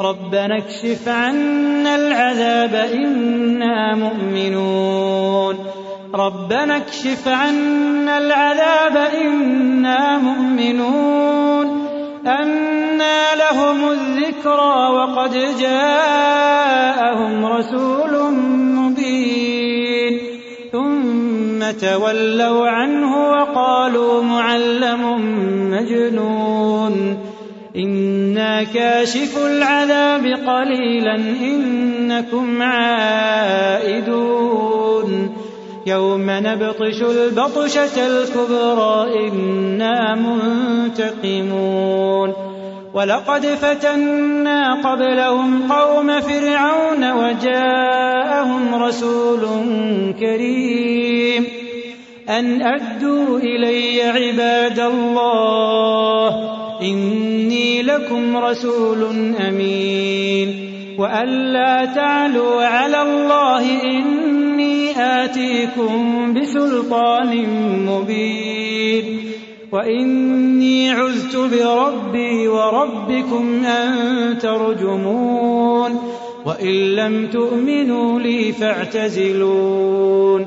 ربنا اكشف عنا العذاب إنا مؤمنون. ربنا اكشف عنا العذاب إنا مؤمنون. أنى لهم الذكرى وقد جاءهم رسول مبين. ثم تولوا عنه وقالوا معلم مجنون. إنا كاشف العذاب قليلا إنكم عائدون يوم نبطش البطشة الكبرى إنا منتقمون ولقد فتنا قبلهم قوم فرعون وجاءهم رسول كريم أن أدوا إلي عباد الله إني لكم رسول أمين. وأن لا تعلوا على الله إني آتيكم بسلطان مبين. وإني عذت بربي وربكم أن ترجمون. وإن لم تؤمنوا لي فاعتزلون.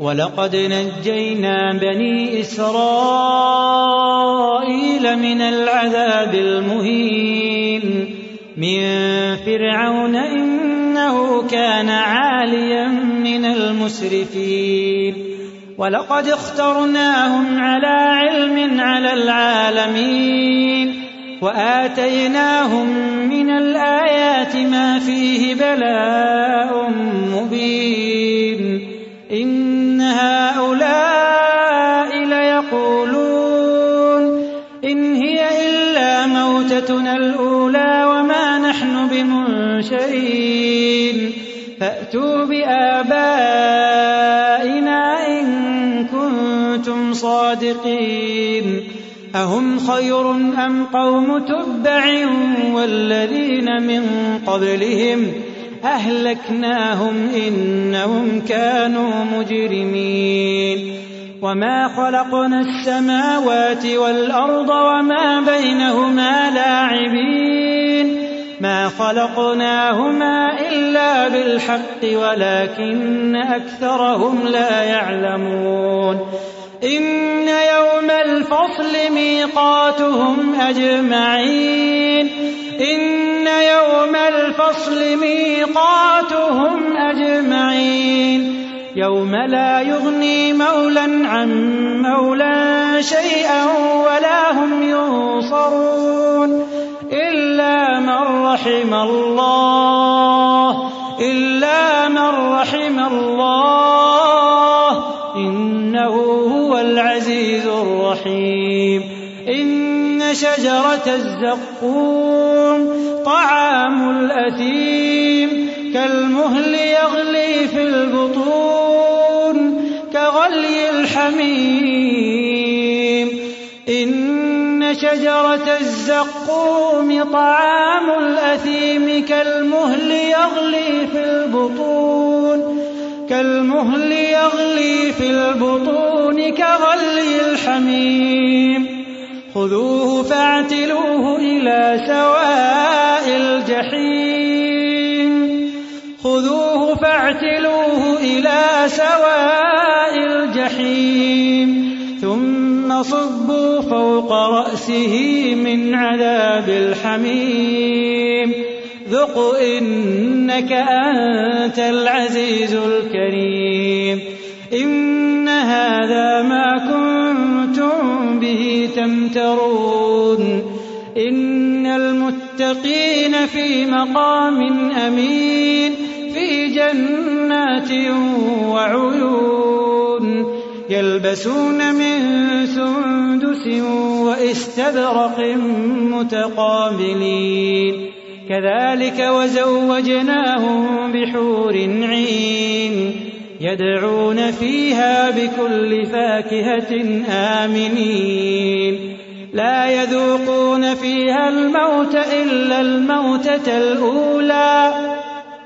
ولقد نجينا بني إسرائيل من العذاب المهين. من فرعون إنه كان عاليا من المسرفين. ولقد اخترناهم على علم على العالمين. وآتيناهم من الآيات ما فيه بلاء مبين. إن بمنشرين فأتوا بآبائنا إن كنتم صادقين. أهم خير أم قوم تبع والذين من قبلهم؟ أهلكناهم إنهم كانوا مجرمين. وما خلقنا السماوات والأرض وما بينهما لاعبين. ما خلقناهما إلا بالحق ولكن أكثرهم لا يعلمون. إن يوم الفصل ميقاتهم أجمعين. إن يوم الفصل ميقاتهم أجمعين. يوم لا يغني مولا عن مولا شيئا ولا هم ينصرون. إلا رحم الله إلا من رحم الله إنه هو العزيز الرحيم إن شجرة الزقوم طعام الأثيم كالمهل يغلي في البطون كغلي الحميم إن شجرة الزقوم طعام الأثيم كالمهل يغلي في البطون كالمهل يغلي في البطون كغلي الحميم. خذوه فاعتلوه إلى سواء الجحيم. خذوه فاعتلوه إلى سواء الجحيم. ثم صبوا فوق رأسه من عذاب الحميم. ذق إنك أنت العزيز الكريم. إن هذا ما كنتم به تمترون. إن المتقين في مقام أمين. في جنات وعيون. يلبسون من سندس واستبرق متقابلين. كذلك وزوجناهم بحور عين يدعون فيها بكل فاكهة آمنين. لا يذوقون فيها الموت إلا الموتة الأولى.